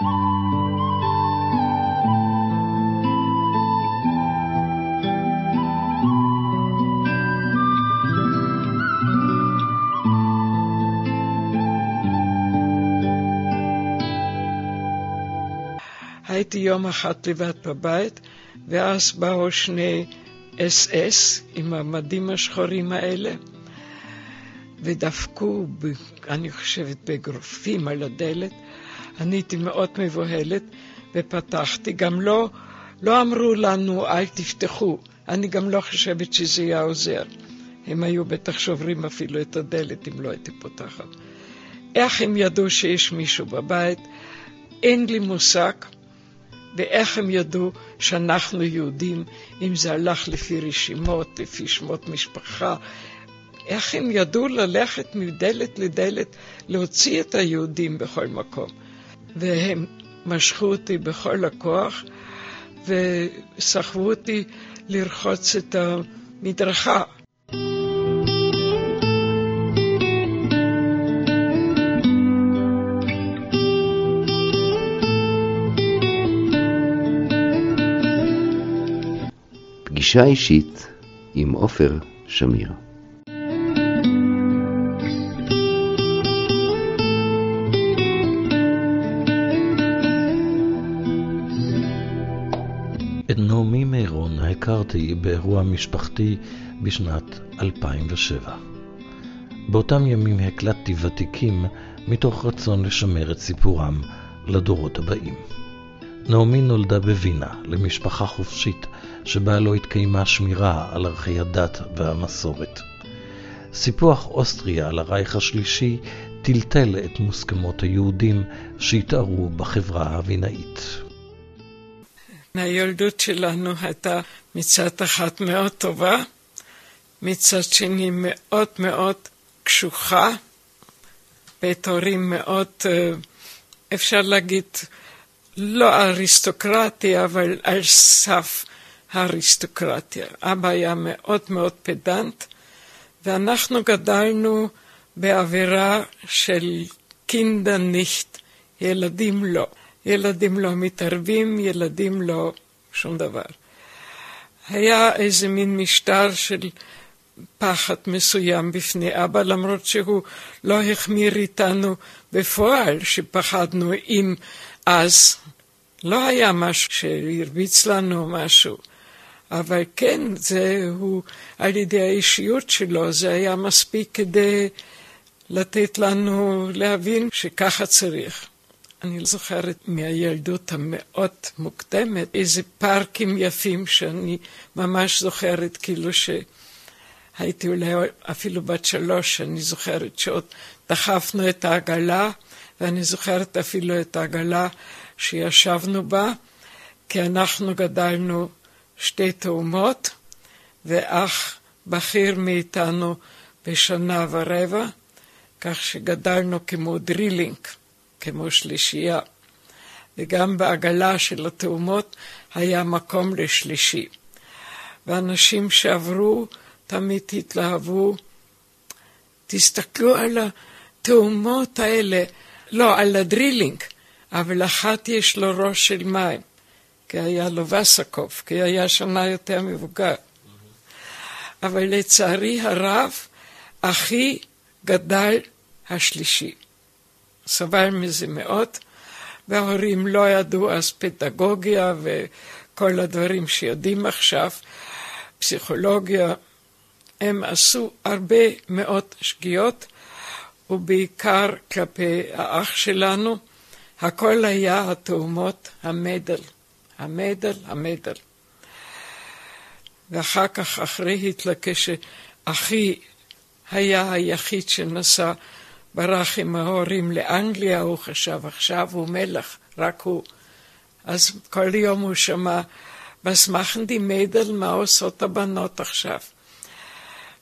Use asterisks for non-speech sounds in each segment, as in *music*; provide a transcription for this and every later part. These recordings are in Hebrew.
הייתי יום אחד לבד בבית, ואז באו שני אס-אס עם המדים השחורים האלה, ודפקו, אני חושבת, באגרופים על הדלת. אני הייתי מאוד מבוהלת, ופתחתי. גם לא, לא אמרו לנו, אל תפתחו. אני גם לא חושבת שזה יהיה עוזר. הם היו בטח שוברים אפילו את הדלת אם לא הייתי פותחת. איך הם ידעו שיש מישהו בבית? אין לי מושג. ואיך הם ידעו שאנחנו יהודים, אם זה הלך לפי רשימות, לפי שמות משפחה, איך הם ידעו ללכת מדלת לדלת, להוציא את היהודים בכל מקום. והם משכו אותי בכל הכוח וסחבו אותי לרחוץ את המדרכה. פגישה אישית עם עופר שמיר. הכרתי באירוע משפחתי בשנת 2007. באותם ימים הקלטתי ותיקים מתוך רצון לשמר את סיפורם לדורות הבאים. נעמי נולדה בווינה למשפחה חופשית שבה לא התקיימה שמירה על ערכי הדת והמסורת. סיפוח אוסטריה על הרייך השלישי טלטל את מוסכמות היהודים שהתערו בחברה הווינאית. הילדות שלנו הייתה מצד אחד מאוד טובה, מצד שני מאוד מאוד קשוחה, בית הורים מאוד, אה, אפשר להגיד, לא אריסטוקרטי, אבל על סף האריסטוקרטיה. אבא היה מאוד מאוד פדנט, ואנחנו גדלנו באווירה של קינדה ניכט, ילדים לא. ילדים לא מתערבים, ילדים לא שום דבר. היה איזה מין משטר של פחד מסוים בפני אבא, למרות שהוא לא החמיר איתנו בפועל, שפחדנו אם אז לא היה משהו שהרביץ לנו משהו. אבל כן, זה הוא, על ידי האישיות שלו, זה היה מספיק כדי לתת לנו להבין שככה צריך. אני זוכרת מהילדות המאוד מוקדמת איזה פארקים יפים שאני ממש זוכרת, כאילו שהייתי אולי אפילו בת שלוש, אני זוכרת שעוד דחפנו את העגלה, ואני זוכרת אפילו את העגלה שישבנו בה, כי אנחנו גדלנו שתי תאומות, ואח בכיר מאיתנו בשנה ורבע, כך שגדלנו כמו דרילינג, כמו שלישייה. וגם בעגלה של התאומות היה מקום לשלישי. ואנשים שעברו תמיד התלהבו. תסתכלו על התאומות האלה, לא, על הדרילינג, אבל אחת יש לו ראש של מים. כי היה לו וסקוב, כי היה שנה יותר מבוגר. אבל לצערי הרב, אחי גדל השלישי. סבל מזה מאוד, וההורים לא ידעו אז פדגוגיה וכל הדברים שיודעים עכשיו, פסיכולוגיה. הם עשו הרבה מאוד שגיאות, ובעיקר כלפי האח שלנו, הכל היה התאומות המדל. המדל, המדל. ואחר כך, אחרי היטלר, כשאחי היה היחיד שנסע, ברח עם ההורים לאנגליה, הוא חשב עכשיו הוא מלך, רק הוא. אז כל יום הוא שמע, machen die מדל, מה עושות הבנות עכשיו?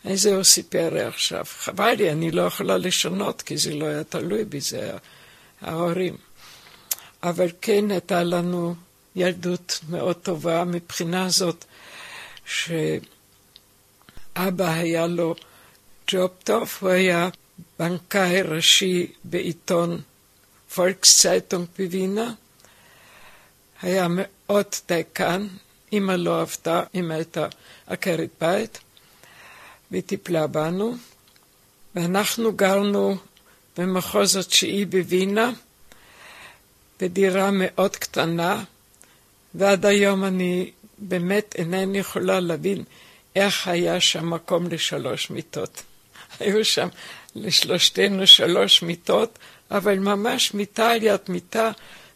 איזה הוא סיפר עכשיו. חבל לי, אני לא יכולה לשנות, כי זה לא היה תלוי בי, זה ההורים. אבל כן הייתה לנו ילדות מאוד טובה מבחינה זאת שאבא היה לו ג'וב טוב, הוא היה בנקאי ראשי בעיתון פולקסצייטונג בווינה, היה מאוד דייקן, אמא לא עבדה, אמא הייתה עקרת בית, והיא טיפלה בנו, ואנחנו גרנו במחוז התשיעי בווינה, בדירה מאוד קטנה, ועד היום אני באמת אינני יכולה להבין איך היה שם מקום לשלוש מיטות. *laughs* היו שם לשלושתנו שלוש מיטות, אבל ממש מיטה על יד מיטה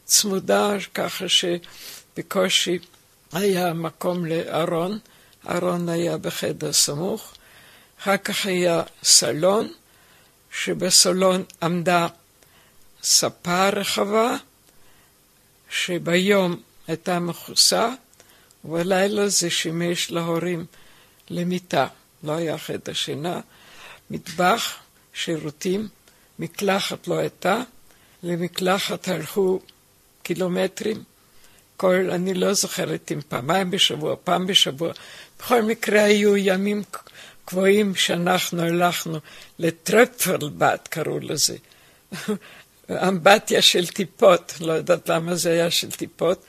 צמודה, ככה שבקושי היה מקום לארון. ארון היה בחדר סמוך. אחר כך היה סלון, שבסלון עמדה ספה רחבה, שביום הייתה מכוסה, ובלילה זה שימש להורים למיטה. לא היה חדר שינה, מטבח, שירותים, מקלחת לא הייתה, למקלחת הלכו קילומטרים, כל, אני לא זוכרת אם פעמיים בשבוע, פעם בשבוע. בכל מקרה היו ימים קבועים שאנחנו הלכנו לטרפלבט, קראו לזה. *laughs* אמבטיה של טיפות, לא יודעת למה זה היה של טיפות,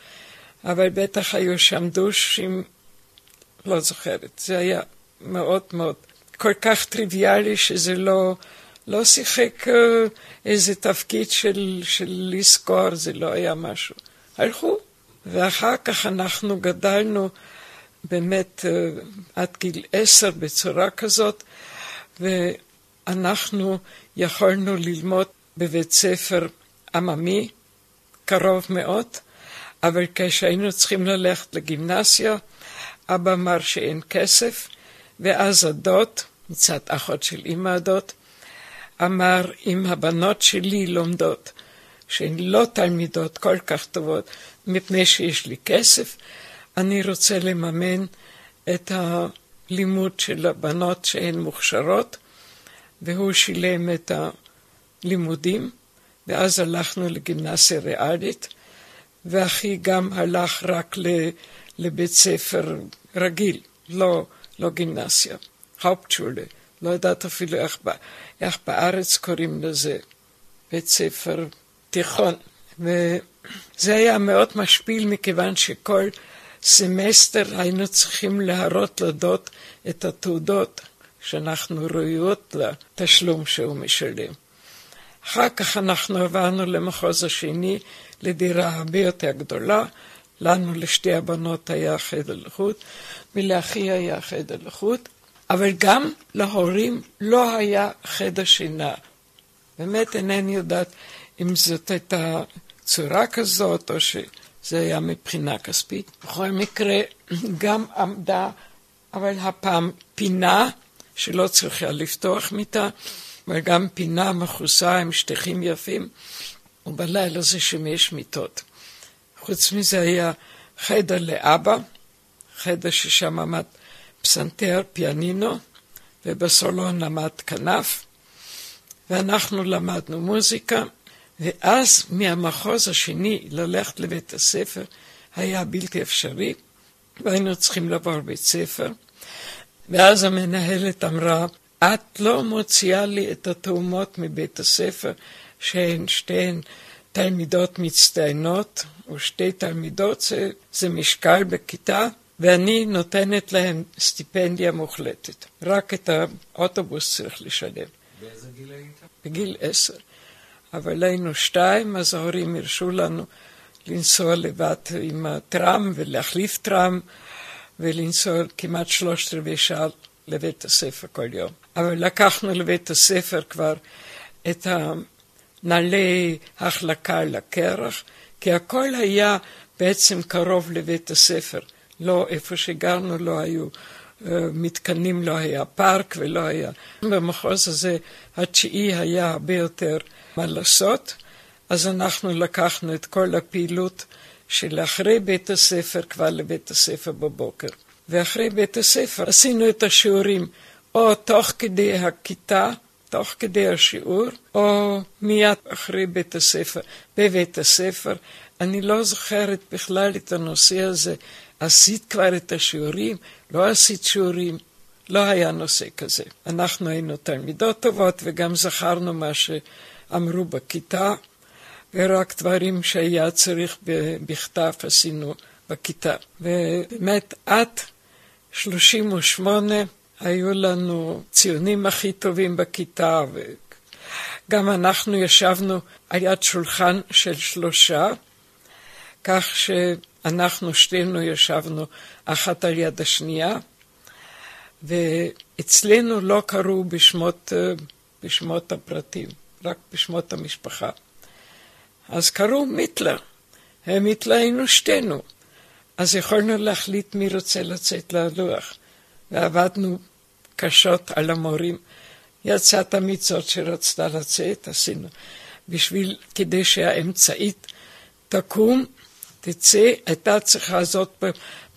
אבל בטח היו שם דושים, לא זוכרת. זה היה מאוד מאוד כל כך טריוויאלי שזה לא, לא שיחק אה, איזה תפקיד של, של לזכור, זה לא היה משהו. הלכו, ואחר כך אנחנו גדלנו באמת אה, עד גיל עשר בצורה כזאת, ואנחנו יכולנו ללמוד בבית ספר עממי, קרוב מאוד, אבל כשהיינו צריכים ללכת לגימנסיה, אבא אמר שאין כסף, ואז הדוד, מצד אחות של אמא הדוד, אמר, אם הבנות שלי לומדות, שהן לא תלמידות כל כך טובות, מפני שיש לי כסף, אני רוצה לממן את הלימוד של הבנות שהן מוכשרות, והוא שילם את הלימודים, ואז הלכנו לגימנסיה ריאלית, ואחי גם הלך רק לבית ספר רגיל, לא, לא גימנסיה, האופטשולה, לא יודעת אפילו איך, איך בארץ קוראים לזה, בית ספר תיכון. וזה היה מאוד משפיל מכיוון שכל סמסטר היינו צריכים להראות לדוד את התעודות שאנחנו ראויות לתשלום שהוא משלם. אחר כך אנחנו עברנו למחוז השני, לדירה הרבה יותר גדולה. לנו, לשתי הבנות, היה חדר לחוד, ולאחי היה חדר לחוד, אבל גם להורים לא היה חדר שינה. באמת אינני יודעת אם זאת הייתה צורה כזאת, או שזה היה מבחינה כספית. בכל מקרה, גם עמדה, אבל הפעם פינה, שלא צריכה לפתוח מיטה, אבל גם פינה מכוסה עם שטיחים יפים, ובלילה זה שימש מיטות. חוץ מזה היה חדר לאבא, חדר ששם עמד פסנתר, פיאנינו, ובסולון עמד כנף, ואנחנו למדנו מוזיקה, ואז מהמחוז השני ללכת לבית הספר היה בלתי אפשרי, והיינו צריכים לעבור בית ספר. ואז המנהלת אמרה, את לא מוציאה לי את התאומות מבית הספר, שהן שתיהן תלמידות מצטיינות, או שתי תלמידות, זה, זה משקל בכיתה, ואני נותנת להן סטיפנדיה מוחלטת. רק את האוטובוס צריך לשלם. באיזה גיל היית? בגיל עשר. אבל היינו שתיים, אז ההורים הרשו לנו לנסוע לבד עם הטראם ולהחליף טראם ולנסוע כמעט שלושת רבעי שעה לבית הספר כל יום. אבל לקחנו לבית הספר כבר את הנעלי החלקה לקרח, כי הכל היה בעצם קרוב לבית הספר. לא, איפה שגרנו לא היו אה, מתקנים, לא היה פארק ולא היה... במחוז הזה התשיעי היה הרבה יותר מה לעשות, אז אנחנו לקחנו את כל הפעילות של אחרי בית הספר כבר לבית הספר בבוקר. ואחרי בית הספר עשינו את השיעורים או תוך כדי הכיתה, תוך כדי השיעור, או מיד אחרי בית הספר, בבית הספר. אני לא זוכרת בכלל את הנושא הזה. עשית כבר את השיעורים? לא עשית שיעורים? לא היה נושא כזה. אנחנו היינו תלמידות טובות וגם זכרנו מה שאמרו בכיתה, ורק דברים שהיה צריך בכתב עשינו בכיתה. ובאמת, עד 38 היו לנו ציונים הכי טובים בכיתה, וגם אנחנו ישבנו על יד שולחן של שלושה, כך שאנחנו שתינו ישבנו אחת על יד השנייה, ואצלנו לא קראו בשמות, בשמות הפרטים, רק בשמות המשפחה. אז קראו מיטלר, מיטלר היינו שתינו. אז יכולנו להחליט מי רוצה לצאת ללוח. ועבדנו קשות על המורים. יצאה תמיד זאת שרצתה לצאת, עשינו. בשביל, כדי שהאמצעית תקום, תצא, הייתה צריכה זאת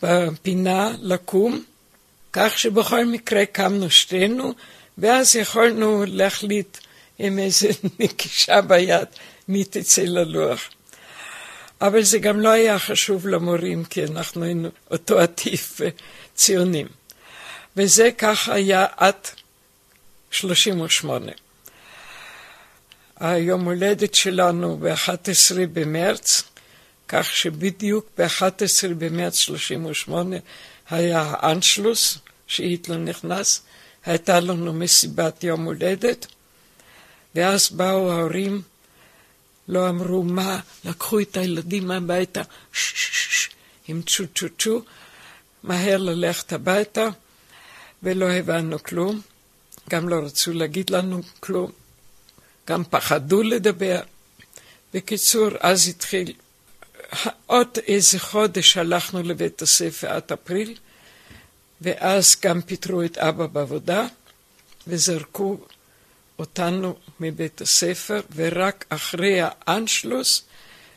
בפינה לקום, כך שבכל מקרה קמנו שתינו, ואז יכולנו להחליט עם איזה *laughs* נקישה ביד מי תצא ללוח. אבל זה גם לא היה חשוב למורים, כי אנחנו היינו אותו עטיף ציונים. וזה כך היה עד 38. היום הולדת שלנו ב-11 במרץ, כך שבדיוק ב-11 במרץ 38 היה האנשלוס, שהיטלר נכנס, הייתה לנו מסיבת יום הולדת, ואז באו ההורים לא אמרו מה, לקחו את הילדים הביתה, ששש, עם צ'ו צ'ו צ'ו, מהר ללכת הביתה, ולא הבנו כלום, גם לא רצו להגיד לנו כלום, גם פחדו לדבר. בקיצור, אז התחיל, עוד איזה חודש הלכנו לבית הספר עד אפריל, ואז גם פיטרו את אבא בעבודה, וזרקו אותנו מבית הספר, ורק אחרי האנשלוס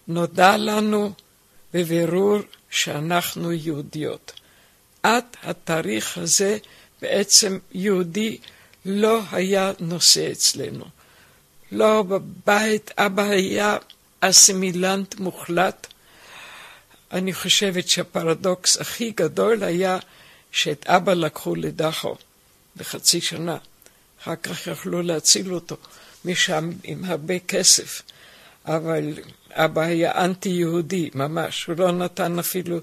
נודע לנו בבירור שאנחנו יהודיות. עד התאריך הזה בעצם יהודי לא היה נושא אצלנו. לא בבית, אבא היה אסימילנט מוחלט. אני חושבת שהפרדוקס הכי גדול היה שאת אבא לקחו לדחו בחצי שנה. אחר כך יכלו להציל אותו משם עם הרבה כסף. אבל אבא היה אנטי-יהודי ממש, הוא לא נתן אפילו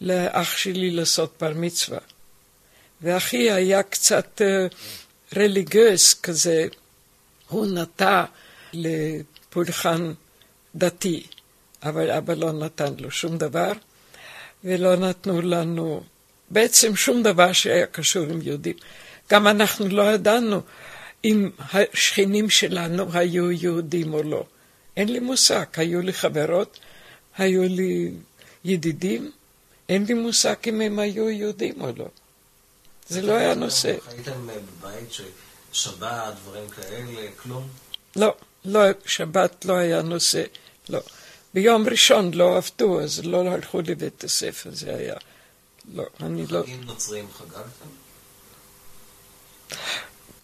לאח שלי לעשות בר מצווה. ואחי היה קצת uh, רליגיוס כזה, הוא נטע לפולחן דתי, אבל אבא לא נתן לו שום דבר, ולא נתנו לנו בעצם שום דבר שהיה קשור עם יהודים. גם אנחנו לא ידענו אם השכנים שלנו היו יהודים או לא. אין לי מושג, היו לי חברות, היו לי ידידים, אין לי מושג אם הם היו יהודים או לא. זה לא היה נושא. חייתם בבית ששבת, דברים כאלה, כלום? לא, לא, שבת לא היה נושא, לא. ביום ראשון לא עבדו, אז לא הלכו לבית הספר, זה היה. לא, אני לא... חגים נוצריים חגגתם?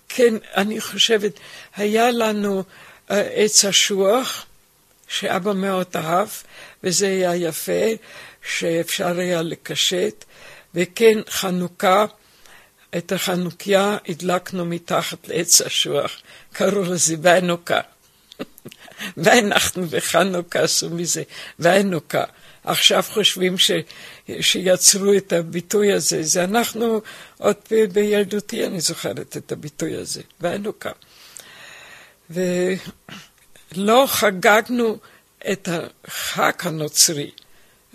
כן, אני חושבת, היה לנו uh, עץ אשוח, שאבא מאוד אהב, וזה היה יפה, שאפשר היה לקשט, וכן חנוכה, את החנוכיה הדלקנו מתחת לעץ אשוח, קראו לזה וינוקה. *laughs* ואנחנו בחנוכה עשו מזה וינוקה. עכשיו חושבים ש, שיצרו את הביטוי הזה. זה אנחנו, עוד בילדותי אני זוכרת את הביטוי הזה, והנוקה. ולא חגגנו את החג הנוצרי,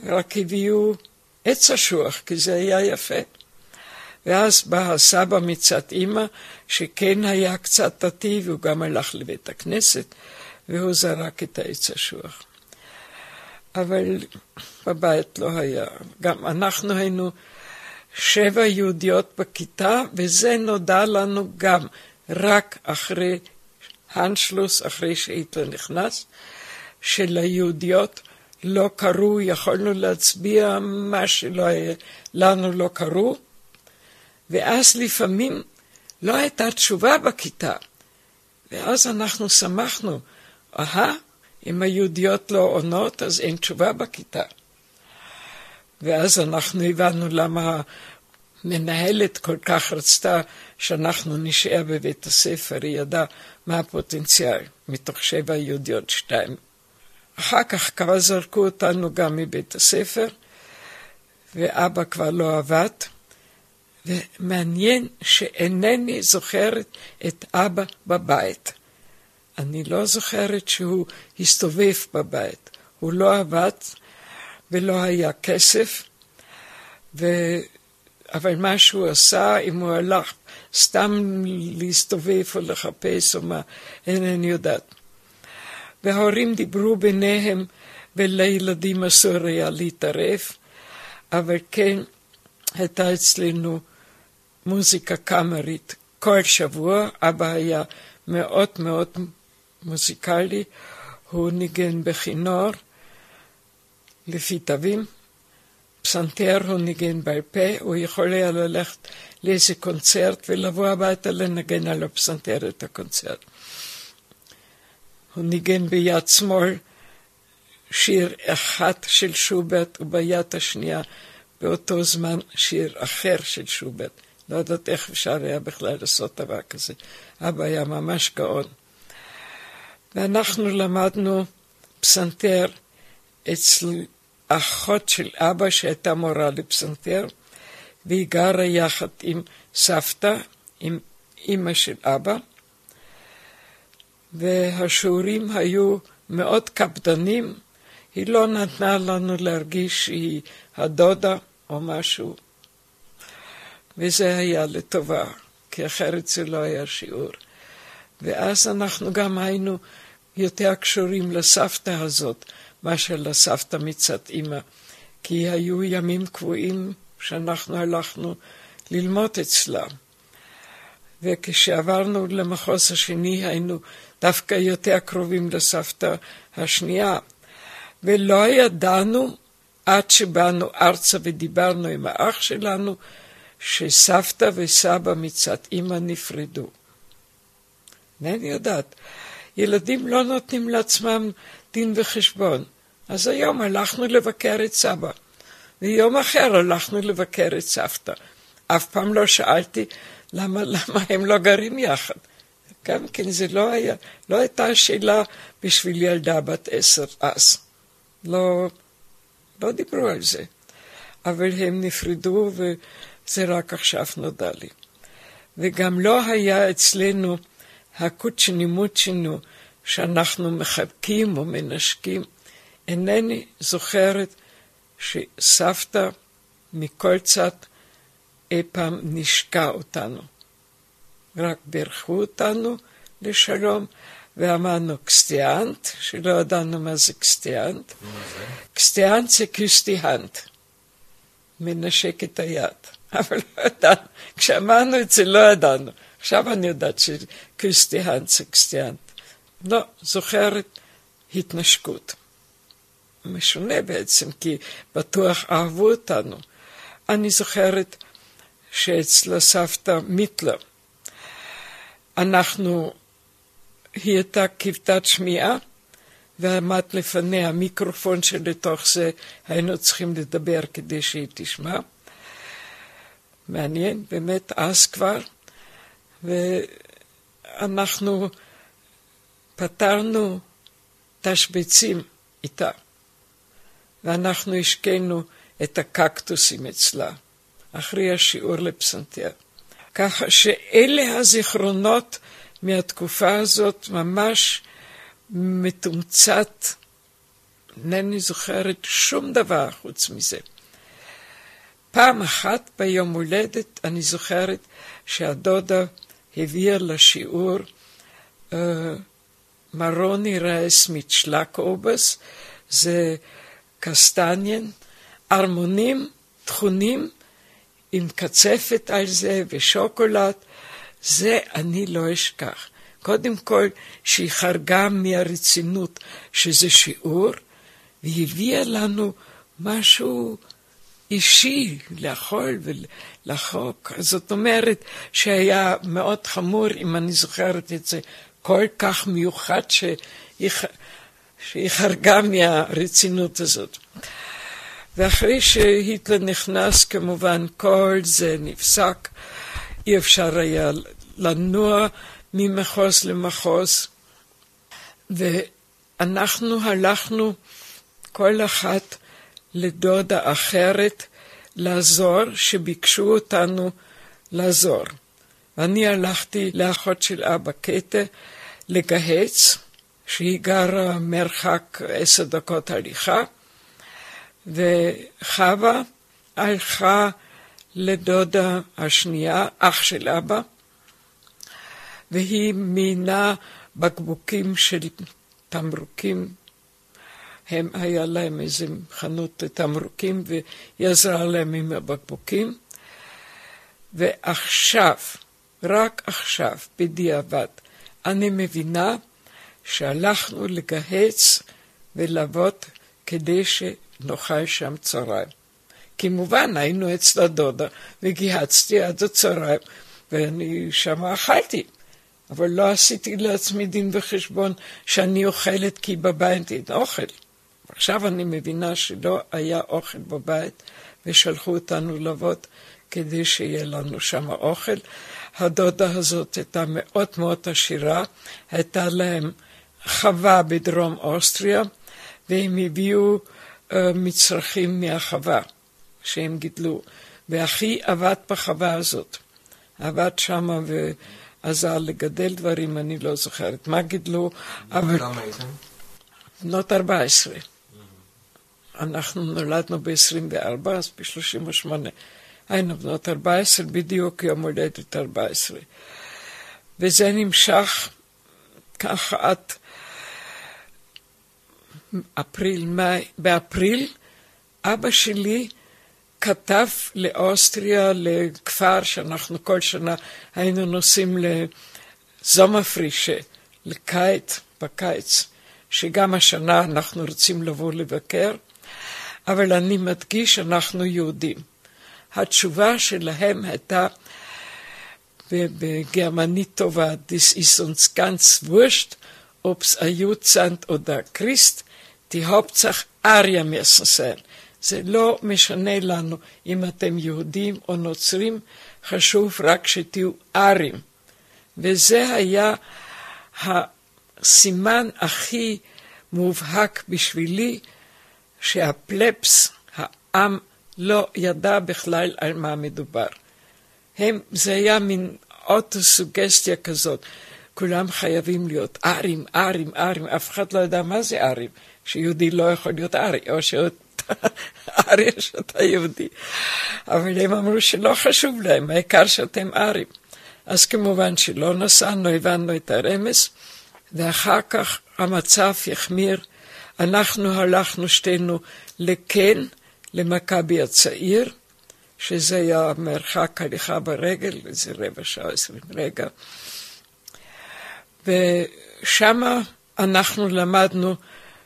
רק הביאו עץ אשוח, כי זה היה יפה. ואז בא הסבא מצד אימא, שכן היה קצת דתי, והוא גם הלך לבית הכנסת, והוא זרק את העץ אשוח. אבל בבית לא היה. גם אנחנו היינו שבע יהודיות בכיתה, וזה נודע לנו גם רק אחרי האנשלוס, אחרי שהיטלר נכנס, שליהודיות לא קראו, יכולנו להצביע מה שלא היה, לנו לא קראו, ואז לפעמים לא הייתה תשובה בכיתה, ואז אנחנו שמחנו, אהה, אם היהודיות לא עונות, אז אין תשובה בכיתה. ואז אנחנו הבנו למה המנהלת כל כך רצתה שאנחנו נשאר בבית הספר, היא ידעה מה הפוטנציאל. מתוך שבע יהודיות, שתיים אחר כך כבר זרקו אותנו גם מבית הספר, ואבא כבר לא עבד, ומעניין שאינני זוכרת את אבא בבית. אני לא זוכרת שהוא הסתובב בבית. הוא לא עבד ולא היה כסף, ו... אבל מה שהוא עשה, אם הוא הלך סתם להסתובב או לחפש או מה, אינני יודעת. וההורים דיברו ביניהם, ולילדים אסור היה להתערב, אבל כן הייתה אצלנו מוזיקה קאמרית כל שבוע, אבא היה מאוד מאוד מוזיקלי, הוא ניגן בכינור, לפי תווים, פסנתר הוא ניגן בעל פה, הוא יכול היה ללכת לאיזה קונצרט ולבוא הביתה לנגן על הפסנתר את הקונצרט. הוא ניגן ביד שמאל שיר אחד של שוברט וביד השנייה באותו זמן שיר אחר של שוברט. לא יודעת איך אפשר היה בכלל לעשות דבר כזה. אבא היה ממש גאון. ואנחנו למדנו פסנתר אצל אחות של אבא שהייתה מורה לפסנתר, והיא גרה יחד עם סבתא, עם אימא של אבא, והשיעורים היו מאוד קפדנים, היא לא נתנה לנו להרגיש שהיא הדודה או משהו, וזה היה לטובה, כי אחרת זה לא היה שיעור. ואז אנחנו גם היינו יותר קשורים לסבתא הזאת, מאשר לסבתא מצד אימא, כי היו ימים קבועים שאנחנו הלכנו ללמוד אצלה. וכשעברנו למחוז השני היינו דווקא יותר קרובים לסבתא השנייה, ולא ידענו עד שבאנו ארצה ודיברנו עם האח שלנו, שסבתא וסבא מצד אימא נפרדו. אינני יודעת. ילדים לא נותנים לעצמם דין וחשבון. אז היום הלכנו לבקר את סבא, ויום אחר הלכנו לבקר את סבתא. אף פעם לא שאלתי למה, למה הם לא גרים יחד. גם כן זה לא לא הייתה שאלה בשביל ילדה בת עשר אז. לא, לא דיברו על זה. אבל הם נפרדו וזה רק עכשיו נודע לי. וגם לא היה אצלנו הקוצ'ני מוצ'נו שאנחנו מחבקים או מנשקים. אינני זוכרת שסבתא מכל צד אי פעם נשקה אותנו. רק בירכו אותנו לשלום, ואמרנו קסטיאנט, שלא ידענו מה זה קסטיאנט. קסטיאנט זה קוסטיהנט, מנשק את היד. *laughs* אבל לא ידענו, כשאמרנו את זה לא ידענו. עכשיו אני יודעת שקוסטיהנט זה קסטיאנט. לא, זוכרת התנשקות. משונה בעצם, כי בטוח אהבו אותנו. אני זוכרת שאצל הסבתא מיטלר, אנחנו, היא הייתה כבדת שמיעה, ועמד לפניה מיקרופון שלתוך זה היינו צריכים לדבר כדי שהיא תשמע. מעניין, באמת, אז כבר. ואנחנו פתרנו תשבצים איתה. ואנחנו השקינו את הקקטוסים אצלה, אחרי השיעור לפסנתר. ככה שאלה הזיכרונות מהתקופה הזאת ממש מתומצת, אינני זוכרת שום דבר חוץ מזה. פעם אחת ביום הולדת אני זוכרת שהדודה הביאה לשיעור uh, מרוני רייס מצ'לקובס, זה קסטניאן, ארמונים טחונים עם קצפת על זה ושוקולד, זה אני לא אשכח. קודם כל, שהיא חרגה מהרצינות שזה שיעור, והביאה לנו משהו אישי לאכול ולחוק. זאת אומרת שהיה מאוד חמור, אם אני זוכרת את זה, כל כך מיוחד שהיא חרגה מהרצינות הזאת. ואחרי שהיטלר נכנס, כמובן כל זה נפסק, אי אפשר היה לנוע ממחוז למחוז, אנחנו הלכנו כל אחת לדודה אחרת לעזור, שביקשו אותנו לעזור. אני הלכתי לאחות של אבא קטע לגהץ, שהיא גרה מרחק עשר דקות הליכה, וחווה הלכה לדודה השנייה, אח של אבא, והיא מינה בקבוקים של תמרוקים. הם, היה להם איזה חנות תמרוקים והיא עזרה להם עם הבקבוקים. ועכשיו, רק עכשיו, בדיעבד, אני מבינה שהלכנו לגהץ ולעבוד כדי שנאכל שם צהריים. כמובן, היינו אצל הדודה וגיהצתי עד הצהריים, ואני שם אכלתי. אבל לא עשיתי לעצמי דין וחשבון שאני אוכלת כי בבית אין אוכל. עכשיו אני מבינה שלא היה אוכל בבית ושלחו אותנו לעבוד כדי שיהיה לנו שם אוכל. הדודה הזאת הייתה מאוד מאוד עשירה, הייתה להם חווה בדרום אוסטריה, והם הביאו uh, מצרכים מהחווה שהם גידלו. ואחי עבד בחווה הזאת, עבד שמה ועזר לגדל דברים, אני לא זוכרת מה גידלו, אבל... כמה הייתם? בנות 14. אנחנו נולדנו ב-24, אז ב-38 היינו בנות 14, בדיוק יום הולדת 14. וזה נמשך ככה עד אפריל, מאי, באפריל אבא שלי כתב לאוסטריה, לכפר שאנחנו כל שנה היינו נוסעים לזומפרישה, לקיץ, בקיץ, שגם השנה אנחנו רוצים לבוא לבקר, אבל אני מדגיש, אנחנו יהודים. התשובה שלהם הייתה בגרמנית טובה, This ist uns ganz wurscht, ob's a Jud sind oder Christ, die Hauptsache Arya müssen. זה לא משנה לנו אם אתם יהודים או נוצרים, חשוב רק שתהיו ארים. וזה היה הסימן הכי מובהק בשבילי, שהפלפס, העם, לא ידע בכלל על מה מדובר. הם, זה היה מין אוטוסוגסטיה כזאת. כולם חייבים להיות ארים, ארים, ארים, אף אחד לא יודע מה זה ארים, שיהודי לא יכול להיות ארי, או שאתה ארי או שאתה יהודי. אבל הם אמרו שלא חשוב להם, העיקר שאתם ארים. אז כמובן שלא נסענו, הבנו את הרמז, ואחר כך המצב החמיר. אנחנו הלכנו שתינו לקן, למכבי הצעיר, שזה היה מרחק הליכה ברגל, איזה רבע שעה, עשרים רגע. ושם אנחנו למדנו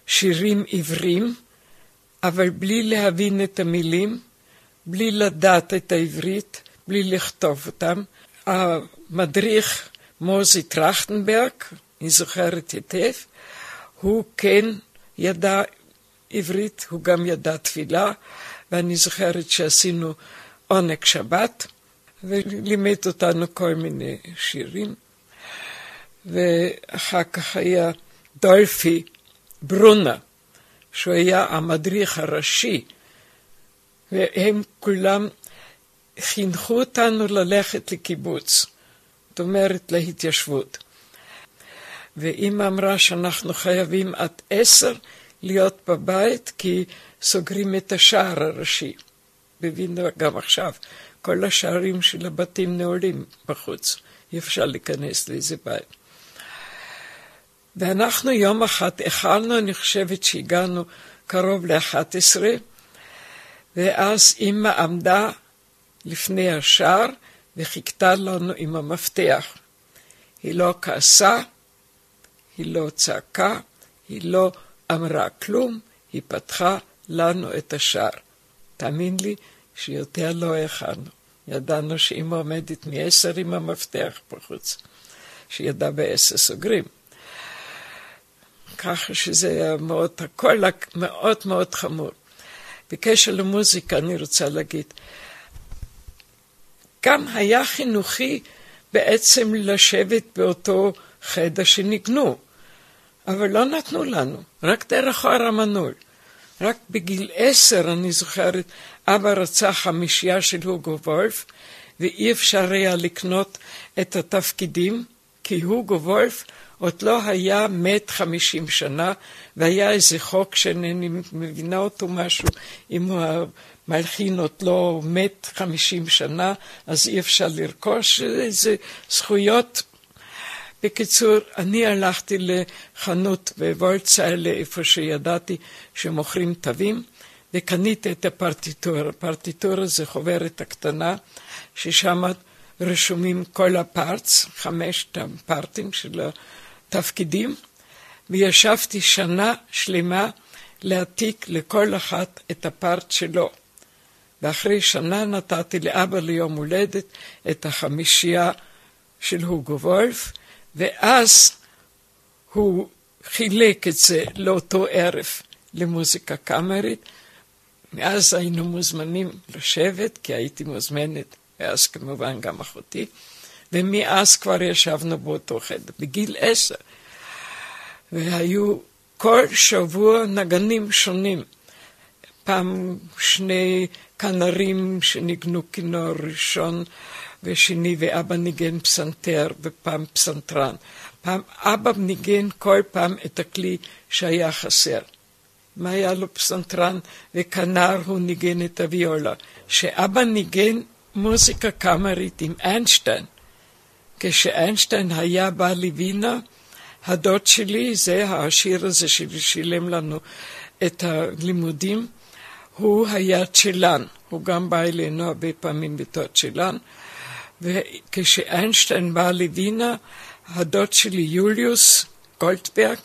שירים עברים, אבל בלי להבין את המילים, בלי לדעת את העברית, בלי לכתוב אותם. המדריך מוזי טרכטנברג, אני זוכרת היטב, הוא כן ידע עברית, הוא גם ידע תפילה, ואני זוכרת שעשינו עונג שבת, ולימד אותנו כל מיני שירים. ואחר כך היה דולפי ברונה, שהוא היה המדריך הראשי, והם כולם חינכו אותנו ללכת לקיבוץ, זאת אומרת להתיישבות. ואימא אמרה שאנחנו חייבים עד עשר להיות בבית, כי סוגרים את השער הראשי. בווינה גם עכשיו, כל השערים של הבתים נעולים בחוץ, אי אפשר להיכנס לאיזה בית. ואנחנו יום אחד אכלנו, אני חושבת שהגענו קרוב ל-11, ואז אימא עמדה לפני השער וחיכתה לנו עם המפתח. היא לא כעסה, היא לא צעקה, היא לא אמרה כלום, היא פתחה לנו את השער. תאמין לי שיותר לא הכנו. ידענו שאמא עומדת מעשר עם המפתח בחוץ, שידע בעשר סוגרים. ככה שזה היה מאוד, הכל מאוד מאוד חמור. בקשר למוזיקה אני רוצה להגיד, גם היה חינוכי בעצם לשבת באותו חדר שניגנו. אבל לא נתנו לנו, רק דרך אור המנעול. רק בגיל עשר, אני זוכרת, אבא רצה חמישייה של הוגו וולף, ואי אפשר היה לקנות את התפקידים, כי הוגו וולף עוד לא היה מת חמישים שנה, והיה איזה חוק שאינני מבינה אותו משהו, אם המלחין עוד לא מת חמישים שנה, אז אי אפשר לרכוש איזה זכויות. בקיצור, אני הלכתי לחנות בוולציילה, איפה שידעתי שמוכרים תווים, וקניתי את הפרטיטורה. הפרטיטורה זה חוברת הקטנה, ששם רשומים כל הפארטס, חמשת הפארטים של התפקידים, וישבתי שנה שלמה להעתיק לכל אחת את הפארט שלו. ואחרי שנה נתתי לאבא ליום הולדת את החמישייה של הוגו וולף, ואז הוא חילק את זה לאותו ערב למוזיקה קאמרית. מאז היינו מוזמנים לשבת, כי הייתי מוזמנת, ואז כמובן גם אחותי, ומאז כבר ישבנו באותו חדר, בגיל עשר. והיו כל שבוע נגנים שונים. פעם שני כנרים שניגנו כינור ראשון ושני, ואבא ניגן פסנתר ופעם פסנתרן. פעם אבא ניגן כל פעם את הכלי שהיה חסר. מה היה לו פסנתרן וכנר הוא ניגן את הוויולה. שאבא ניגן מוזיקה קאמרית עם איינשטיין. כשאיינשטיין היה בא לווינה, הדוד שלי, זה העשיר הזה ששילם לנו את הלימודים, הוא היה צ'לן, הוא גם בא אלינו הרבה פעמים בתור צ'לן, וכשאיינשטיין בא לווינה, הדוד שלי יוליוס גולדברג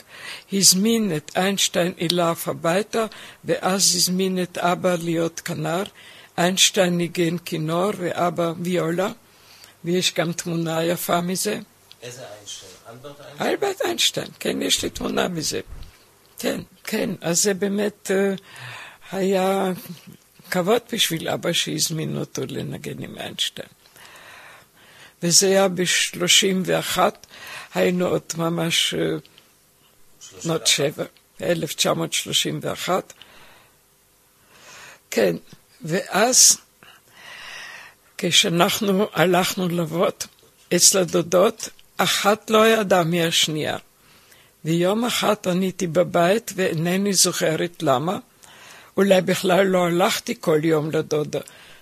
הזמין את איינשטיין אליו הביתה, ואז הזמין את אבא להיות כנר. איינשטיין ניגן כינור ואבא ויולה, ויש גם תמונה יפה מזה. איזה איינשטיין? אלברט איינשטיין? אלברט איינשטיין, כן, יש לי תמונה מזה. כן, כן, אז זה באמת uh, היה כבוד בשביל אבא שהזמין אותו לנגן עם איינשטיין. וזה היה ב-31, היינו עוד ממש בנות שבע, 1931. כן, ואז כשאנחנו הלכנו לעבוד אצל הדודות, אחת לא ידעה מהשנייה. ויום אחד עניתי בבית ואינני זוכרת למה. אולי בכלל לא הלכתי כל יום לדודה.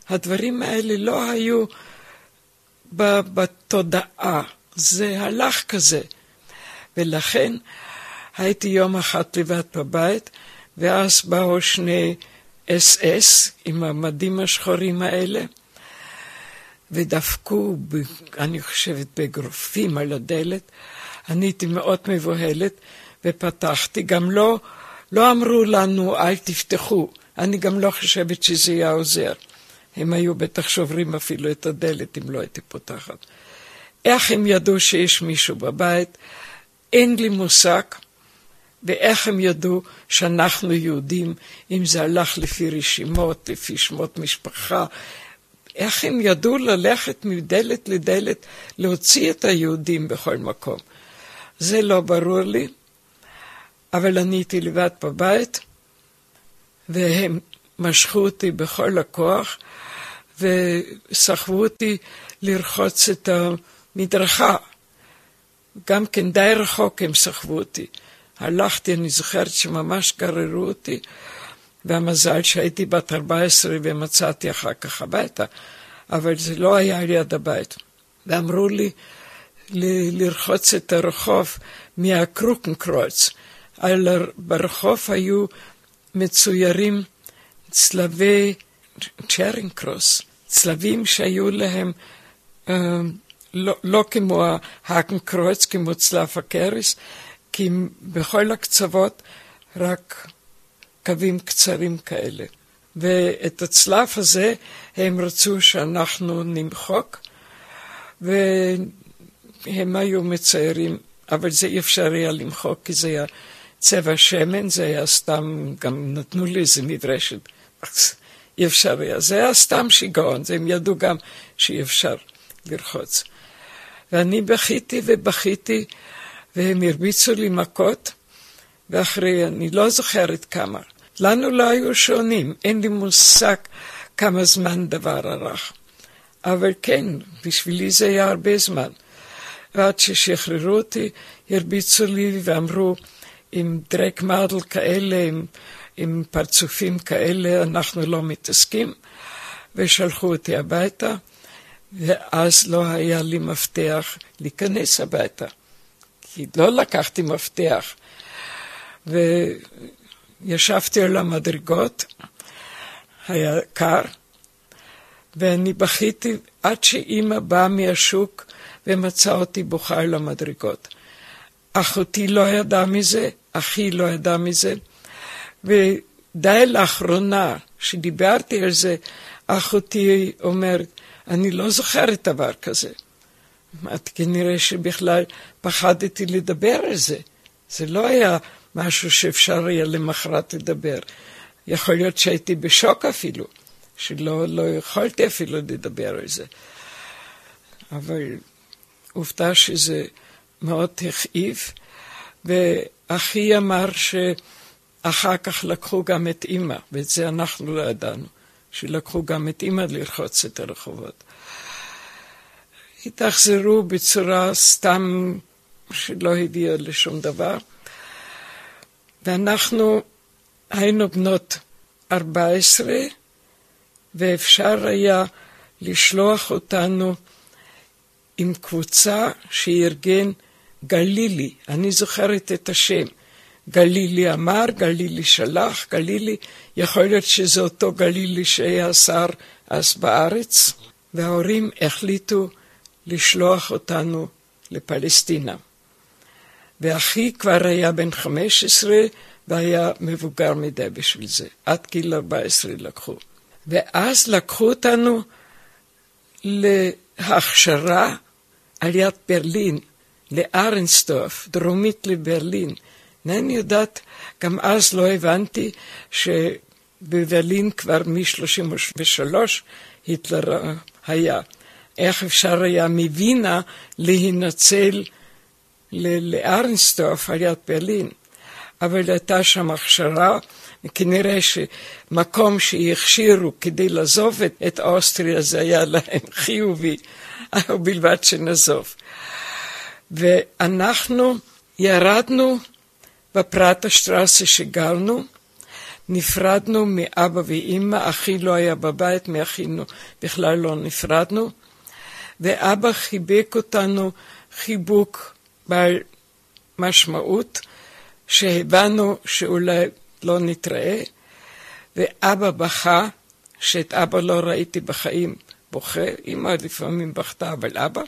הדברים האלה לא היו בתודעה, זה הלך כזה. ולכן הייתי יום אחד לבד בבית, ואז באו שני אס אס עם המדים השחורים האלה, ודפקו, ב, אני חושבת, באגרופים על הדלת. אני הייתי מאוד מבוהלת, ופתחתי. גם לא, לא אמרו לנו, אל תפתחו. אני גם לא חושבת שזה היה עוזר. הם היו בטח שוברים אפילו את הדלת אם לא הייתי פותחת. איך הם ידעו שיש מישהו בבית? אין לי מושג. ואיך הם ידעו שאנחנו יהודים, אם זה הלך לפי רשימות, לפי שמות משפחה, איך הם ידעו ללכת מדלת לדלת, להוציא את היהודים בכל מקום. זה לא ברור לי, אבל אני הייתי לבד בבית, והם משכו אותי בכל הכוח, וסחבו אותי לרחוץ את המדרכה. גם כן די רחוק הם סחבו אותי. הלכתי, אני זוכרת שממש גררו אותי, והמזל שהייתי בת 14 ומצאתי אחר כך הביתה, אבל זה לא היה ליד הבית. ואמרו לי ל- לרחוץ את הרחוב מהקרוקנקרוץ. ברחוב היו מצוירים צלבי צ'רינקרוס, צלבים שהיו להם אה, לא, לא כמו ההקנקרוץ, כמו צלב הקריס, כי בכל הקצוות רק קווים קצרים כאלה. ואת הצלב הזה הם רצו שאנחנו נמחוק, והם היו מציירים, אבל זה אי אפשר היה למחוק, כי זה היה צבע שמן, זה היה סתם, גם נתנו לי איזה מדרשת, אי אפשר היה. זה היה סתם שיגעון, הם ידעו גם שאי אפשר לרחוץ. ואני בכיתי ובכיתי, והם הרביצו לי מכות, ואחרי, אני לא זוכרת כמה. לנו לא היו שעונים, אין לי מושג כמה זמן דבר ארך. אבל כן, בשבילי זה היה הרבה זמן. ועד ששחררו אותי, הרביצו לי ואמרו, עם דרק מרדל כאלה, עם, עם פרצופים כאלה, אנחנו לא מתעסקים, ושלחו אותי הביתה, ואז לא היה לי מפתח להיכנס הביתה. כי לא לקחתי מפתח. וישבתי על המדרגות, היה קר, ואני בכיתי עד שאימא באה מהשוק ומצאה אותי בוכה על המדרגות. אחותי לא ידעה מזה, אחי לא ידע מזה, ודי לאחרונה, שדיברתי על זה, אחותי אומרת, אני לא זוכרת דבר כזה. אמרתי, כנראה שבכלל פחדתי לדבר על זה. זה לא היה משהו שאפשר היה למחרת לדבר. יכול להיות שהייתי בשוק אפילו, שלא לא יכולתי אפילו לדבר על זה. אבל עובדה שזה מאוד הכאיב, ואחי אמר שאחר כך לקחו גם את אימא, ואת זה אנחנו לא ידענו, שלקחו גם את אימא לרחוץ את הרחובות. התאכזרו בצורה סתם שלא הביאה לשום דבר. ואנחנו היינו בנות 14, ואפשר היה לשלוח אותנו עם קבוצה שארגן גלילי, אני זוכרת את השם. גלילי אמר, גלילי שלח, גלילי, יכול להיות שזה אותו גלילי שהיה שר אז בארץ, וההורים החליטו לשלוח אותנו לפלסטינה. ואחי כבר היה בן 15 והיה מבוגר מדי בשביל זה. עד גיל 14 לקחו. ואז לקחו אותנו להכשרה על יד ברלין, לארנסטוף, דרומית לברלין. אינני יודעת, גם אז לא הבנתי שבברלין כבר מ-33 היטלר היה. איך אפשר היה מווינה להינצל לארנסטוף על יד ברלין. אבל הייתה שם הכשרה, וכנראה שמקום שהכשירו כדי לעזוב את, את אוסטריה זה היה להם *laughs* חיובי, ובלבד שנעזוב. ואנחנו ירדנו בפרטה שטרסה שגרנו, נפרדנו מאבא ואימא, אחי לא היה בבית, מאחינו בכלל לא נפרדנו, ואבא חיבק אותנו חיבוק בעל משמעות, שהבנו שאולי לא נתראה, ואבא בכה, שאת אבא לא ראיתי בחיים בוכה, אמא לפעמים בכתה, אבל אבא,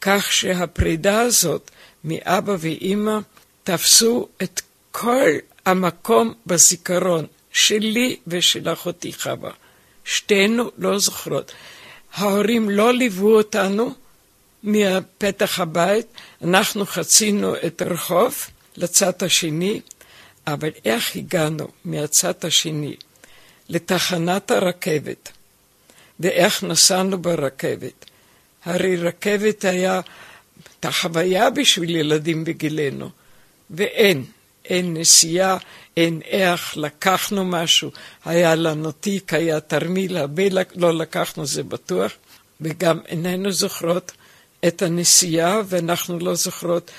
כך שהפרידה הזאת מאבא ואימא תפסו את כל המקום בזיכרון שלי ושל אחותי חווה. שתינו לא זוכרות. ההורים לא ליוו אותנו מפתח הבית, אנחנו חצינו את הרחוב לצד השני, אבל איך הגענו מהצד השני לתחנת הרכבת, ואיך נסענו ברכבת? הרי רכבת היה את החוויה בשביל ילדים בגילנו, ואין, אין נסיעה, אין איך, לקחנו משהו, היה לנו תיק, היה תרמיל, הרבה לא לקחנו, זה בטוח, וגם איננו זוכרות את הנסיעה, ואנחנו לא זוכרות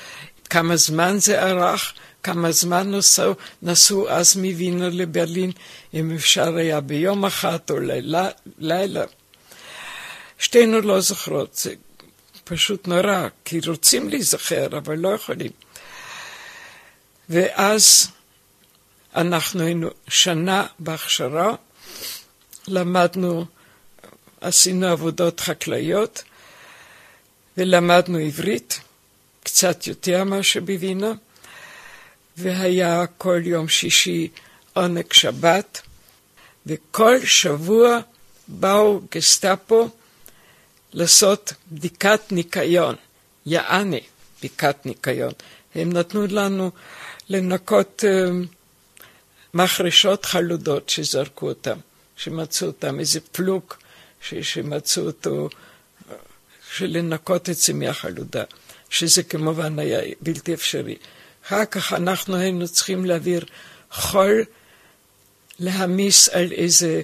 כמה זמן זה ארך, כמה זמן נסעו, נסעו אז מווינה לברלין, אם אפשר היה ביום אחת או לילה. לילה. שתינו לא זוכרות, זה פשוט נורא, כי רוצים להיזכר, אבל לא יכולים. ואז אנחנו היינו שנה בהכשרה, למדנו, עשינו עבודות חקלאיות ולמדנו עברית, קצת יותר מאשר בווינה, והיה כל יום שישי עונג שבת, וכל שבוע באו גסטאפו לעשות בדיקת ניקיון, יעני בדיקת ניקיון. הם נתנו לנו לנקות uh, מחרשות חלודות שזרקו אותם, שמצאו אותם, איזה פלוק ש, שמצאו אותו, של לנקות את זה מהחלודה, שזה כמובן היה בלתי אפשרי. אחר כך אנחנו היינו צריכים להעביר חול, להעמיס על איזה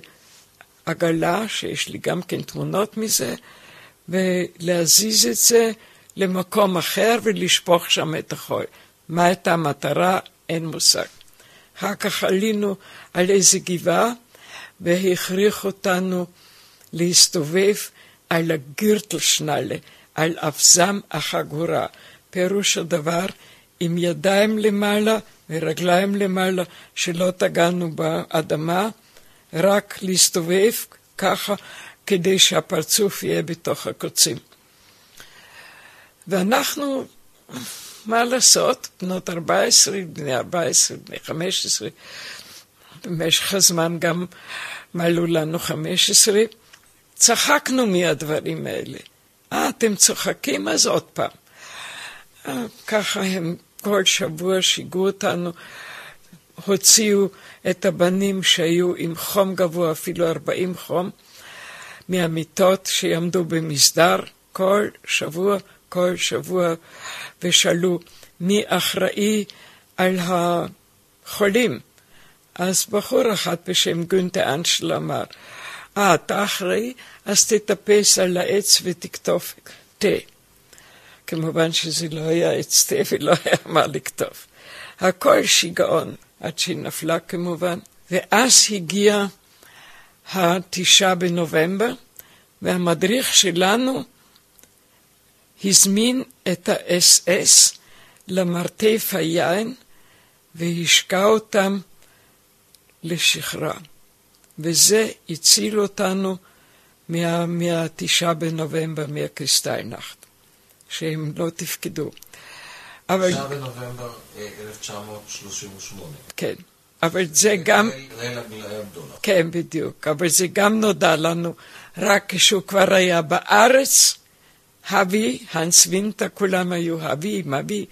עגלה, שיש לי גם כן תמונות מזה, ולהזיז את זה למקום אחר ולשפוך שם את החול. מה הייתה המטרה? אין מושג. אחר כך עלינו על איזה גבעה והכריח אותנו להסתובב על הגירטלשנלה, על אבזם החגורה. פירוש הדבר, עם ידיים למעלה ורגליים למעלה, שלא תגענו באדמה, רק להסתובב ככה כדי שהפרצוף יהיה בתוך הקוצים. ואנחנו, מה לעשות, בנות 14, בני 14, בני 15, במשך הזמן גם מלאו לנו 15, צחקנו מהדברים האלה. אה, אתם צוחקים? אז עוד פעם. אה, ככה הם כל שבוע שיגעו אותנו, הוציאו את הבנים שהיו עם חום גבוה, אפילו 40 חום, מהמיטות שיעמדו במסדר כל שבוע, כל שבוע, ושאלו מי אחראי על החולים. אז בחור אחד בשם גונטה אנשל אמר, אה, אתה אחראי? אז תטפס על העץ ותכתוב תה. כמובן שזה לא היה עץ תה ולא היה מה לכתוב. הכל שיגעון, עד שהיא נפלה כמובן. ואז הגיע התשעה בנובמבר, והמדריך שלנו הזמין את האס-אס למרתף היין והשקע אותם לשחרר. וזה הציל אותנו מה, מהתשעה בנובמבר, מהקריסטיינכט, שהם לא תפקדו. אבל... בנובמבר 1938. אה, כן. אבל זה גם... ליל הבדולח. כן, בדיוק. אבל זה גם נודע לנו רק כשהוא כבר היה בארץ. אבי, הנס וינטה, כולם היו אבי, עם אבי.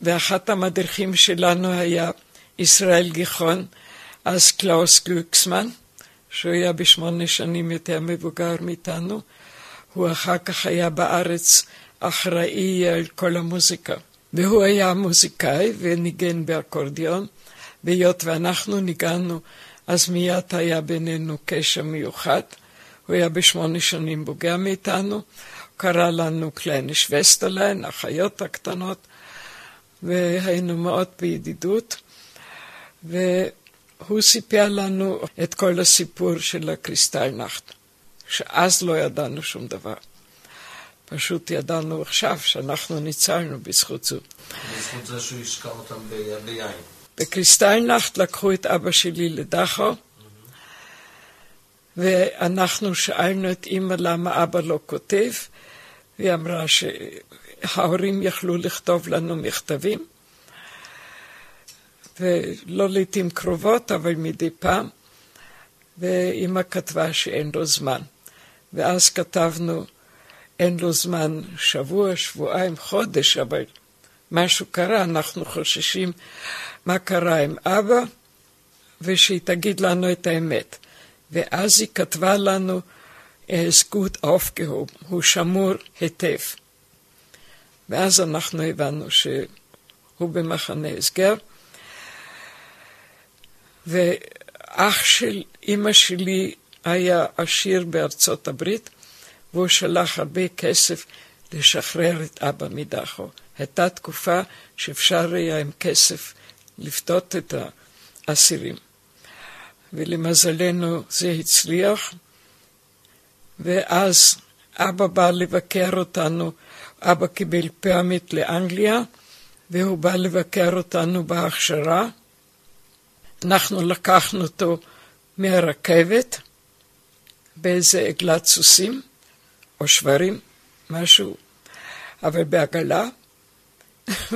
ואחת המדריכים שלנו היה ישראל גיחון, אז קלאוס גלוקסמן, שהוא היה בשמונה שנים יותר מבוגר מאיתנו. הוא אחר כך היה בארץ אחראי על כל המוזיקה. והוא היה מוזיקאי וניגן באקורדיון, והיות ואנחנו ניגנו, אז מיד היה בינינו קשר מיוחד. הוא היה בשמונה שנים בוגר מאיתנו, קרא לנו kleine Schwesterlein, האחיות הקטנות, והיינו מאוד בידידות. והוא סיפר לנו את כל הסיפור של הקריסטלנחט, שאז לא ידענו שום דבר. פשוט ידענו עכשיו שאנחנו ניצלנו בזכות זו. בזכות זה שהוא השקה אותם ביין. בקריסטיינלכט לקחו את אבא שלי לדכו, ואנחנו שאלנו את אימא למה אבא לא כותב, והיא אמרה שההורים יכלו לכתוב לנו מכתבים, ולא לעיתים קרובות, אבל מדי פעם, ואימא כתבה שאין לו זמן. ואז כתבנו, אין לו זמן שבוע, שבועיים, חודש, אבל משהו קרה, אנחנו חוששים מה קרה עם אבא, ושהיא תגיד לנו את האמת. ואז היא כתבה לנו, זכות אופקהו, הוא שמור היטב. ואז אנחנו הבנו שהוא במחנה הסגר. ואח של אימא שלי היה עשיר בארצות הברית, והוא שלח הרבה כסף לשחרר את אבא מדחו. הייתה תקופה שאפשר היה עם כסף לפדות את האסירים. ולמזלנו זה הצליח, ואז אבא בא לבקר אותנו, אבא קיבל פרמיט לאנגליה, והוא בא לבקר אותנו בהכשרה. אנחנו לקחנו אותו מהרכבת באיזה עגלת סוסים או שברים, משהו, אבל בעגלה, *laughs*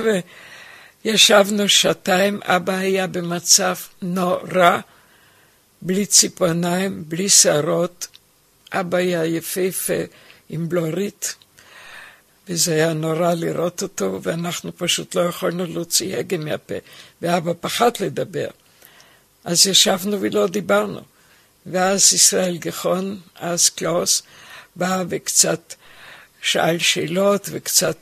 וישבנו שעתיים, אבא היה במצב נורא, בלי ציפורניים, בלי שערות, אבא היה יפהפה עם בלורית, וזה היה נורא לראות אותו, ואנחנו פשוט לא יכולנו להוציא הגה מהפה, ואבא פחד לדבר. אז ישבנו ולא דיברנו. ואז ישראל גחון, אז קלאוס, בא וקצת שאל שאלות וקצת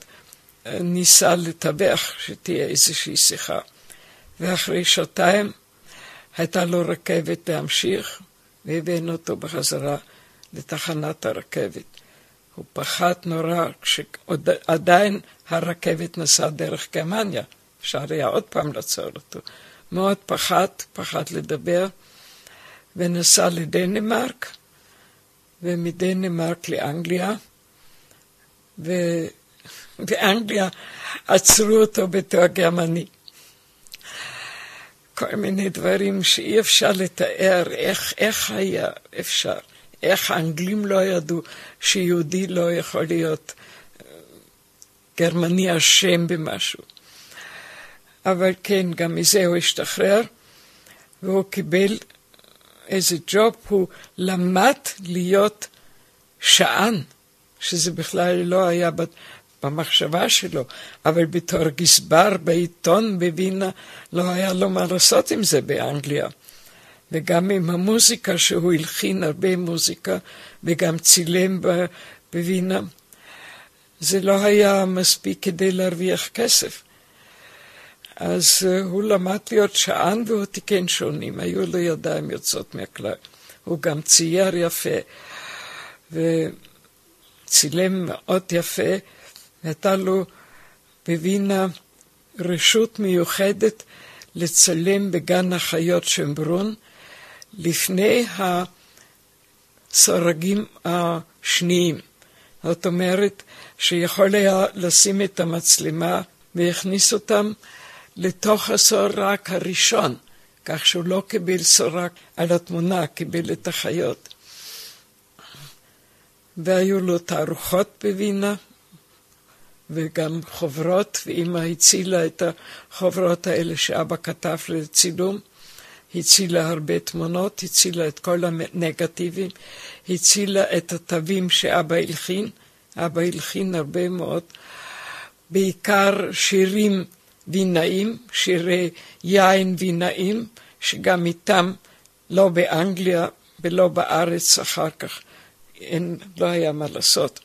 ניסה לתווך שתהיה איזושהי שיחה. ואחרי שעתיים הייתה לו רכבת להמשיך, והבאנו אותו בחזרה לתחנת הרכבת. הוא פחד נורא כשעדיין הרכבת נסעה דרך גרמניה, אפשר היה עוד פעם לעצור אותו. מאוד פחד, פחד לדבר, ונסע לדנמרק, ומדנמרק לאנגליה, ובאנגליה עצרו אותו בתואר גרמני. כל מיני דברים שאי אפשר לתאר איך, איך היה אפשר, איך האנגלים לא ידעו שיהודי לא יכול להיות אה, גרמני אשם במשהו. אבל כן, גם מזה הוא השתחרר, והוא קיבל איזה ג'וב, הוא למד להיות שען, שזה בכלל לא היה במחשבה שלו, אבל בתור גזבר בעיתון בווינה לא היה לו מה לעשות עם זה באנגליה. וגם עם המוזיקה שהוא הלחין הרבה מוזיקה וגם צילם בווינה, זה לא היה מספיק כדי להרוויח כסף. אז אה, הוא למד להיות שען והוא תיקן שונים, היו לו ידיים יוצאות מהכלל. הוא גם צייר יפה וצילם מאוד יפה, הייתה לו בווינה רשות מיוחדת לצלם בגן החיות שמברון לפני הסורגים השניים. זאת אומרת שיכול היה לשים את המצלמה והכניס אותם לתוך הסורק הראשון, כך שהוא לא קיבל סורק על התמונה, קיבל את החיות. והיו לו תערוכות בווינה, וגם חוברות, ואימא הצילה את החוברות האלה שאבא כתב לצילום. הצילה הרבה תמונות, הצילה את כל הנגטיבים, הצילה את התווים שאבא הלחין. אבא הלחין הרבה מאוד, בעיקר שירים וינאים, שירי יין וינאים, שגם איתם, לא באנגליה ולא בארץ אחר כך, אין, לא היה מה לעשות.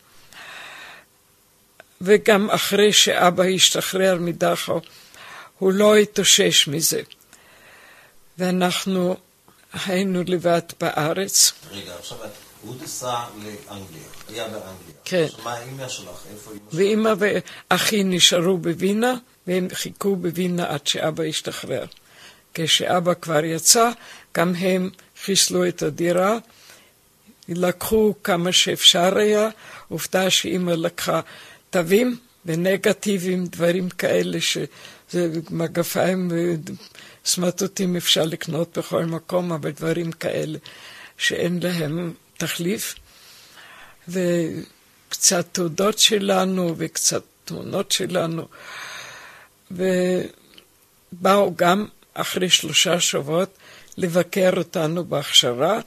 וגם אחרי שאבא השתחרר מדחו, הוא לא התאושש מזה. ואנחנו היינו לבד בארץ. רגע, עכשיו הוא נסע לאנגליה, היה באנגליה. כן. מה אימא שלך? איפה אימא שלך? ואימא ואחי נשארו בווינה, והם חיכו בווינה עד שאבא השתחרר. כשאבא כבר יצא, גם הם חיסלו את הדירה, לקחו כמה שאפשר היה, עובדה שאימא לקחה תווים ונגטיבים, דברים כאלה שזה מגפיים וסמטוטים אפשר לקנות בכל מקום, אבל דברים כאלה שאין להם תחליף. וקצת תעודות שלנו וקצת תמונות שלנו. ובאו גם אחרי שלושה שבועות לבקר אותנו בהכשרה,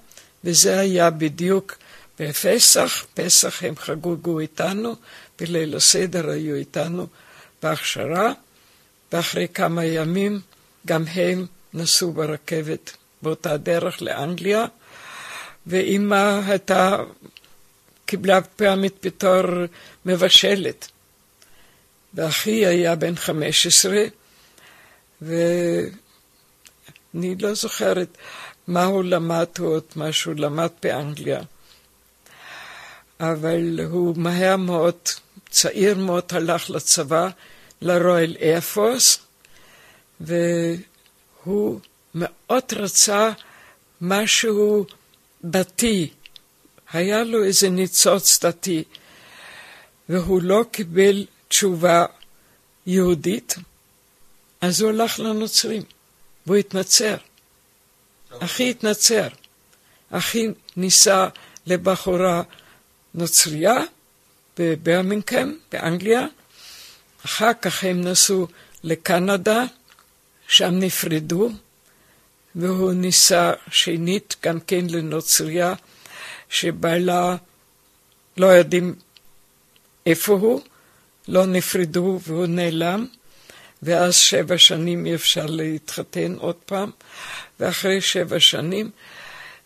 וזה היה בדיוק בפסח, פסח הם חגגו איתנו, בליל הסדר היו איתנו בהכשרה, ואחרי כמה ימים גם הם נסעו ברכבת באותה דרך לאנגליה, ואימא הייתה, קיבלה פעמית בתור מבשלת. ואחי היה בן חמש עשרה, ואני לא זוכרת מה הוא למד עוד, מה שהוא למד באנגליה. אבל הוא מהר מאוד, צעיר מאוד, הלך לצבא, לרויאל איירפורס, והוא מאוד רצה משהו דתי. היה לו איזה ניצוץ דתי, והוא לא קיבל תשובה יהודית, אז הוא הלך לנוצרים, והוא התנצר. אחי התנצר. אחי נישא לבחורה נוצרייה בברמינגהם, באנגליה. אחר כך הם נסעו לקנדה, שם נפרדו, והוא נישא שנית גם כן לנוצרייה, שבעלה לא יודעים איפה הוא, לא נפרדו והוא נעלם, ואז שבע שנים אי אפשר להתחתן עוד פעם, ואחרי שבע שנים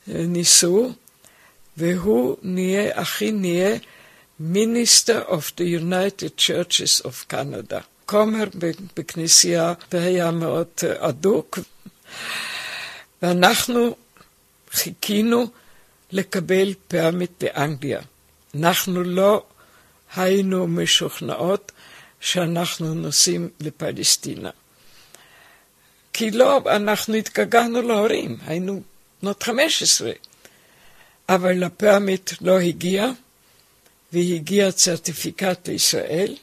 אה, ניסו, והוא נהיה, אחי נהיה Minister of the United Churches of Canada. כומר בכנסייה והיה מאוד אדוק, ואנחנו חיכינו לקבל permit באנגליה. אנחנו לא היינו משוכנעות שאנחנו נוסעים לפלסטינה. כי לא, אנחנו התגעגענו להורים, היינו בנות 15, אבל ה permit לא הגיע, והגיע צרטיפיקט לישראל,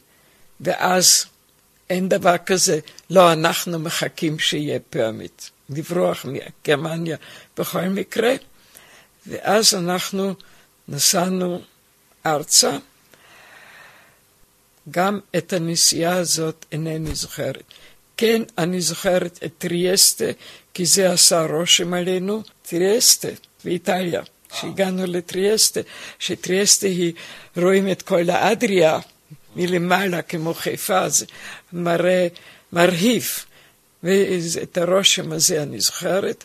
ואז אין דבר כזה, לא, אנחנו מחכים שיהיה permit. לברוח מגרמניה בכל מקרה, ואז אנחנו נסענו ארצה. גם את הנסיעה הזאת אינני זוכרת. כן, אני זוכרת את טריאסטה, כי זה עשה רושם עלינו. טריאסטה, באיטליה, כשהגענו לטריאסטה, שטריאסטה היא, רואים את כל האדריה מלמעלה כמו חיפה, זה מראה מרהיב. ואת הרושם הזה אני זוכרת.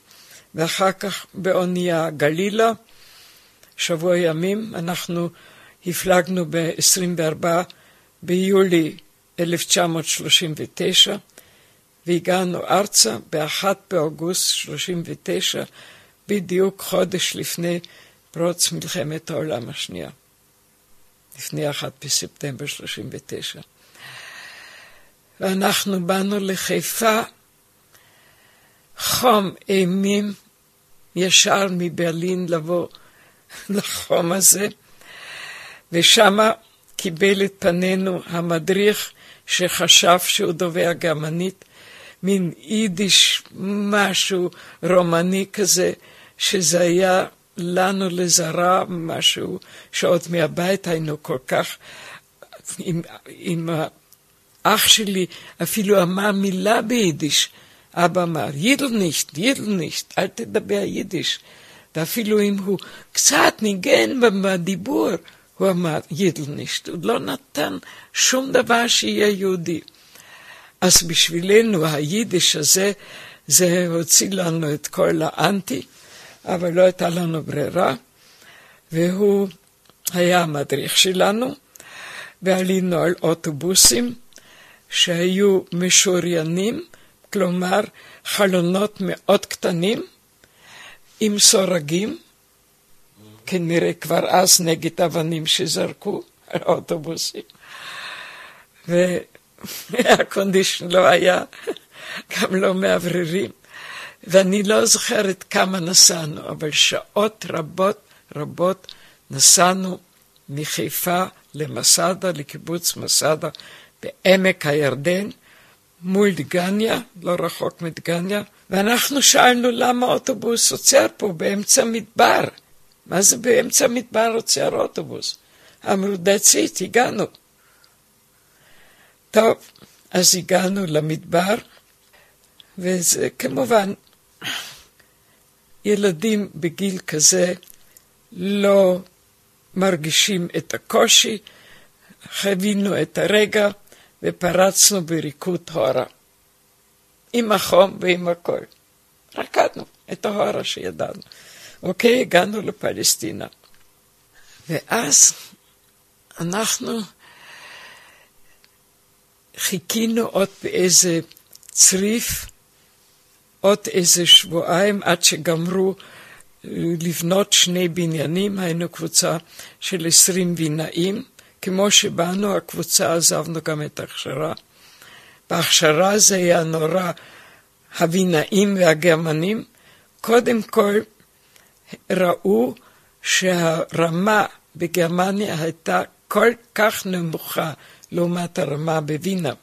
ואחר כך באונייה גלילה, שבוע ימים, אנחנו הפלגנו ב-24 ביולי 1939, והגענו ארצה ב-1 באוגוסט 39, בדיוק חודש לפני פרוץ מלחמת העולם השנייה, לפני 1 בספטמבר 39. ואנחנו באנו לחיפה, חום אימים, ישר מברלין לבוא *laughs* לחום הזה, ושמה קיבל את פנינו המדריך שחשב שהוא דובר גרמנית, מין יידיש משהו רומני כזה, שזה היה לנו לזרה משהו שעוד מהבית היינו כל כך, עם, עם אח שלי אפילו אמר מילה ביידיש, אבא אמר, יידל נישט, יידל נישט, אל תדבר יידיש. ואפילו אם הוא קצת ניגן בדיבור, הוא אמר, יידל נישט. הוא לא נתן שום דבר שיהיה יהודי. אז בשבילנו היידיש הזה, זה הוציא לנו את כל האנטי, אבל לא הייתה לנו ברירה, והוא היה המדריך שלנו, ועלינו על אוטובוסים שהיו משוריינים, כלומר חלונות מאוד קטנים עם סורגים, כנראה כבר אז נגד אבנים שזרקו על אוטובוסים. והקונדישן *laughs* לא היה, גם לא מאווררים. ואני לא זוכרת כמה נסענו, אבל שעות רבות רבות נסענו מחיפה למסדה, לקיבוץ מסדה בעמק הירדן, מול דגניה, לא רחוק מדגניה, ואנחנו שאלנו למה אוטובוס עוצר פה באמצע מדבר. מה זה באמצע מדבר עוצר אוטובוס? אמרו, that's it, הגענו. טוב, אז הגענו למדבר, וזה כמובן, ילדים בגיל כזה לא מרגישים את הקושי, חווינו את הרגע, ופרצנו בריקוד הורה. עם החום ועם הכל. רקדנו את ההורה שידענו. אוקיי, הגענו לפלסטינה. ואז אנחנו חיכינו עוד באיזה צריף, עוד איזה שבועיים עד שגמרו לבנות שני בניינים, היינו קבוצה של עשרים בינאים. כמו שבאנו, הקבוצה עזבנו גם את ההכשרה. בהכשרה זה היה נורא, הבינאים והגרמנים, קודם כל ראו שהרמה בגרמניה הייתה כל כך נמוכה לעומת הרמה בווינה,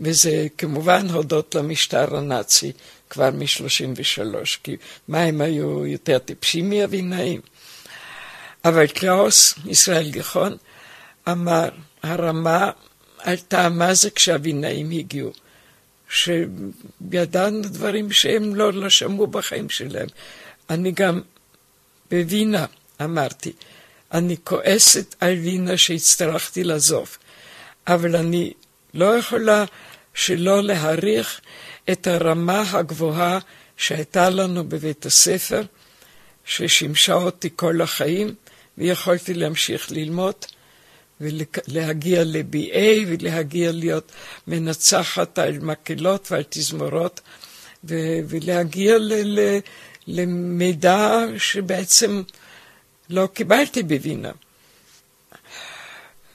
וזה כמובן הודות למשטר הנאצי כבר מ-33, כי מה הם היו יותר טיפשים מהווינאים? אבל קלאוס, ישראל גיחון, אמר, הרמה עלתה, מה זה כשהווינאים הגיעו? שידענו דברים שהם לא, לא שמעו בחיים שלהם. אני גם בווינה אמרתי, אני כועסת על וינה שהצטרכתי לעזוב, אבל אני לא יכולה שלא להעריך את הרמה הגבוהה שהייתה לנו בבית הספר, ששימשה אותי כל החיים, ויכולתי להמשיך ללמוד. ולהגיע ל-BA ולהגיע להיות מנצחת על מקהלות ועל תזמורות ולהגיע למידע שבעצם לא קיבלתי בווינה.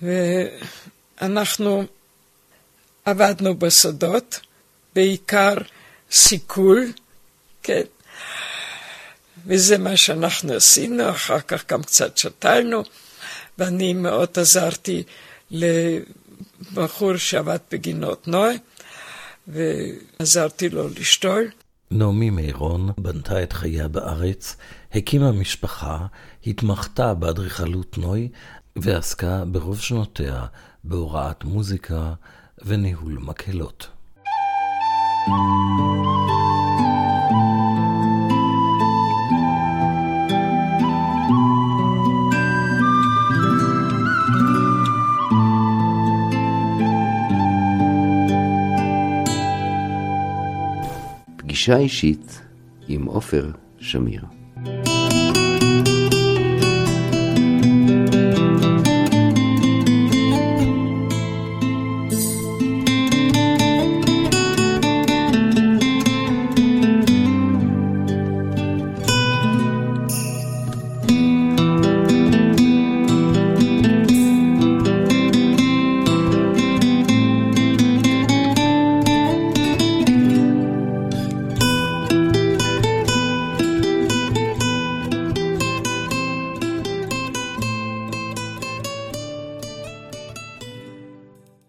ואנחנו עבדנו בשדות, בעיקר סיכול, כן, וזה מה שאנחנו עשינו, אחר כך גם קצת שתלנו, ואני מאוד עזרתי לבחור שעבד בגינות נוי, ועזרתי לו לשתול. נעמי מירון בנתה את חייה בארץ, הקימה משפחה, התמחתה באדריכלות נוי, ועסקה ברוב שנותיה בהוראת מוזיקה וניהול מקהלות. פגישה אישית עם עופר שמיר